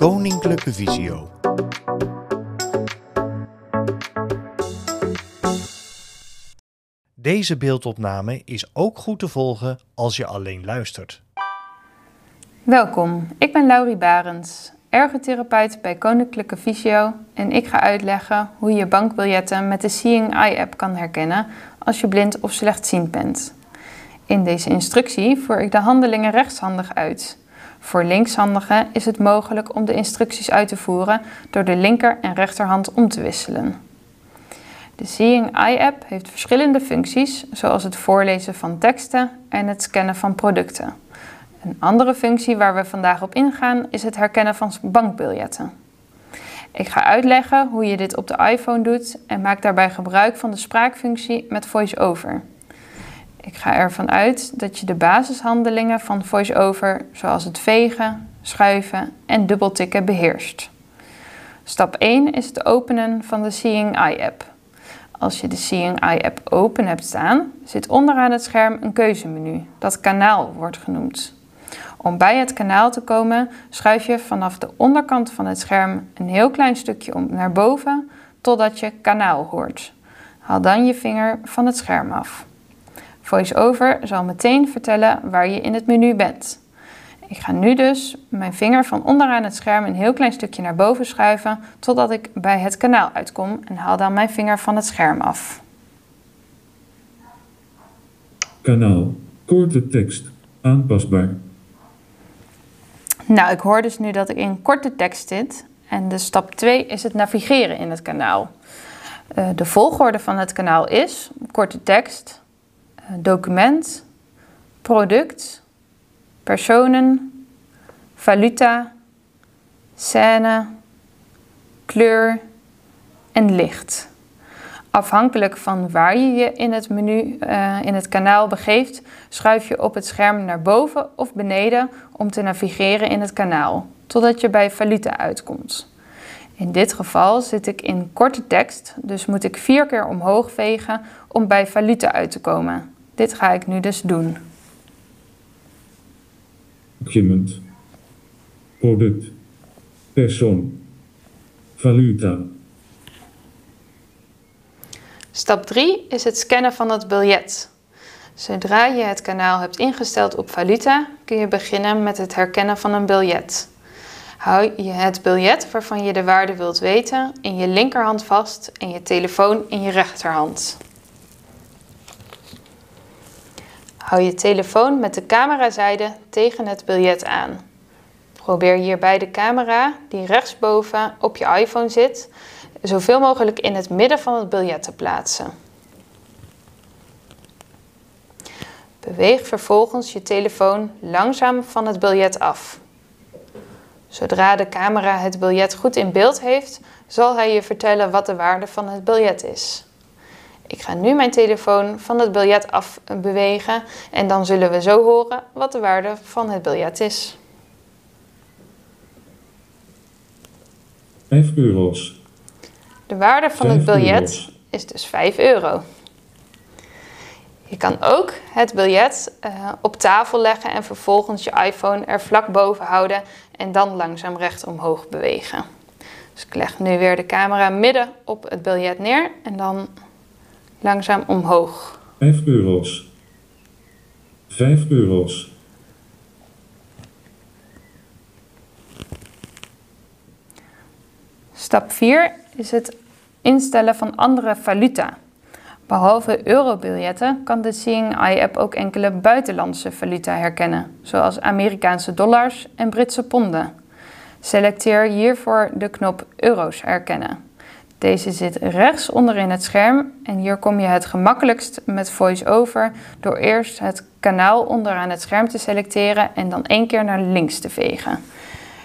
Koninklijke Visio. Deze beeldopname is ook goed te volgen als je alleen luistert. Welkom, ik ben Laurie Barends, ergotherapeut bij Koninklijke Visio en ik ga uitleggen hoe je bankbiljetten met de Seeing Eye app kan herkennen als je blind of slechtziend bent. In deze instructie voer ik de handelingen rechtshandig uit. Voor linkshandigen is het mogelijk om de instructies uit te voeren door de linker en rechterhand om te wisselen. De Seeing Eye app heeft verschillende functies, zoals het voorlezen van teksten en het scannen van producten. Een andere functie waar we vandaag op ingaan is het herkennen van bankbiljetten. Ik ga uitleggen hoe je dit op de iPhone doet en maak daarbij gebruik van de spraakfunctie met VoiceOver. Ik ga ervan uit dat je de basishandelingen van VoiceOver, zoals het vegen, schuiven en dubbeltikken, beheerst. Stap 1 is het openen van de Seeing Eye app. Als je de Seeing Eye app open hebt staan, zit onderaan het scherm een keuzemenu, dat kanaal wordt genoemd. Om bij het kanaal te komen, schuif je vanaf de onderkant van het scherm een heel klein stukje om naar boven totdat je kanaal hoort. Haal dan je vinger van het scherm af. VoiceOver zal meteen vertellen waar je in het menu bent. Ik ga nu dus mijn vinger van onderaan het scherm een heel klein stukje naar boven schuiven totdat ik bij het kanaal uitkom en haal dan mijn vinger van het scherm af. Kanaal. Korte tekst. Aanpasbaar. Nou, ik hoor dus nu dat ik in korte tekst zit. En de stap 2 is het navigeren in het kanaal. Uh, de volgorde van het kanaal is korte tekst, document, product, personen, valuta, scène, kleur en licht. Afhankelijk van waar je je in het menu, uh, in het kanaal begeeft, schuif je op het scherm naar boven of beneden om te navigeren in het kanaal, totdat je bij valuta uitkomt. In dit geval zit ik in korte tekst, dus moet ik vier keer omhoog vegen om bij valuta uit te komen. Dit ga ik nu dus doen. Document. Product. Persoon. Valuta. Stap 3 is het scannen van het biljet. Zodra je het kanaal hebt ingesteld op valuta, kun je beginnen met het herkennen van een biljet. Hou je het biljet waarvan je de waarde wilt weten in je linkerhand vast en je telefoon in je rechterhand. Hou je telefoon met de camerazijde tegen het biljet aan. Probeer hierbij de camera, die rechtsboven op je iPhone zit, zoveel mogelijk in het midden van het biljet te plaatsen. Beweeg vervolgens je telefoon langzaam van het biljet af. Zodra de camera het biljet goed in beeld heeft, zal hij je vertellen wat de waarde van het biljet is. Ik ga nu mijn telefoon van het biljet af bewegen en dan zullen we zo horen wat de waarde van het biljet is. 5 euro's. De waarde van het biljet is dus 5 euro. Je kan ook het biljet uh, op tafel leggen en vervolgens je iPhone er vlak boven houden en dan langzaam recht omhoog bewegen. Dus ik leg nu weer de camera midden op het biljet neer en dan langzaam omhoog. 5 euro's. 5 euro's. Stap 4 is het instellen van andere valuta. Behalve eurobiljetten kan de Seeing Eye app ook enkele buitenlandse valuta herkennen, zoals Amerikaanse dollars en Britse ponden. Selecteer hiervoor de knop Euro's herkennen. Deze zit rechts onderin het scherm en hier kom je het gemakkelijkst met VoiceOver door eerst het kanaal onderaan het scherm te selecteren en dan één keer naar links te vegen.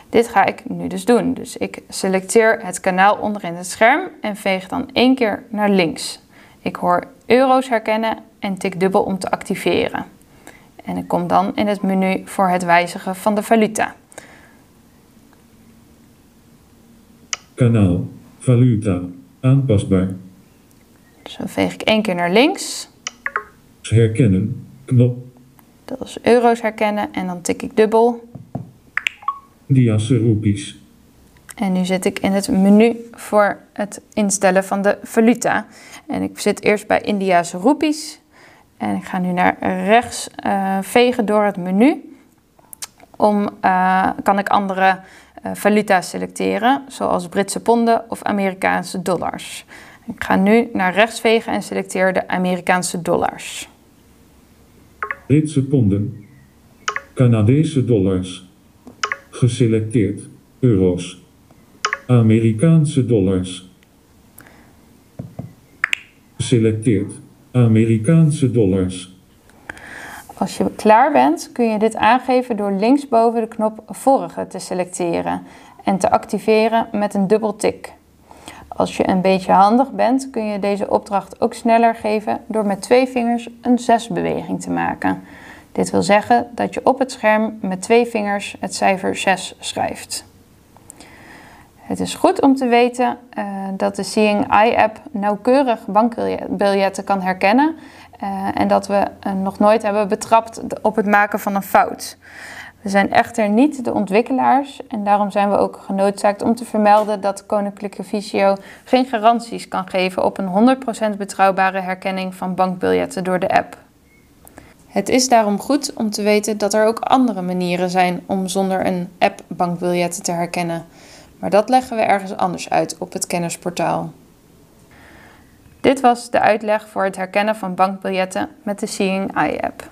Dit ga ik nu dus doen. Dus ik selecteer het kanaal onderin het scherm en veeg dan één keer naar links. Ik hoor euro's herkennen en tik dubbel om te activeren. En ik kom dan in het menu voor het wijzigen van de valuta. Kanaal. Valuta. Aanpasbaar. Dus dan veeg ik één keer naar links. Herkennen. Knop. Dat is euro's herkennen en dan tik ik dubbel. Diasse roepies. En nu zit ik in het menu voor het instellen van de valuta. En ik zit eerst bij India's roepies. En ik ga nu naar rechts uh, vegen door het menu. Om uh, kan ik andere valuta selecteren, zoals Britse ponden of Amerikaanse dollars. Ik ga nu naar rechts vegen en selecteer de Amerikaanse dollars. Britse ponden. Canadese dollars. Geselecteerd. Euro's. Amerikaanse dollars. Geselecteerd. Amerikaanse dollars. Als je klaar bent, kun je dit aangeven door linksboven de knop Vorige te selecteren en te activeren met een dubbel tik. Als je een beetje handig bent, kun je deze opdracht ook sneller geven door met twee vingers een zesbeweging te maken. Dit wil zeggen dat je op het scherm met twee vingers het cijfer 6 schrijft. Het is goed om te weten uh, dat de Seeing Eye app nauwkeurig bankbiljetten kan herkennen uh, en dat we nog nooit hebben betrapt op het maken van een fout. We zijn echter niet de ontwikkelaars en daarom zijn we ook genoodzaakt om te vermelden dat Koninklijke Visio geen garanties kan geven op een 100% betrouwbare herkenning van bankbiljetten door de app. Het is daarom goed om te weten dat er ook andere manieren zijn om zonder een app bankbiljetten te herkennen. Maar dat leggen we ergens anders uit op het kennisportaal. Dit was de uitleg voor het herkennen van bankbiljetten met de Seeing Eye app.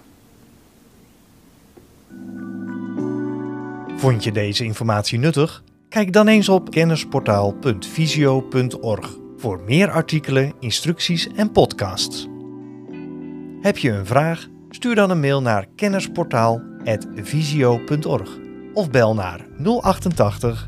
Vond je deze informatie nuttig? Kijk dan eens op kennisportaal.visio.org voor meer artikelen, instructies en podcasts. Heb je een vraag? Stuur dan een mail naar kennisportaal.visio.org of bel naar 088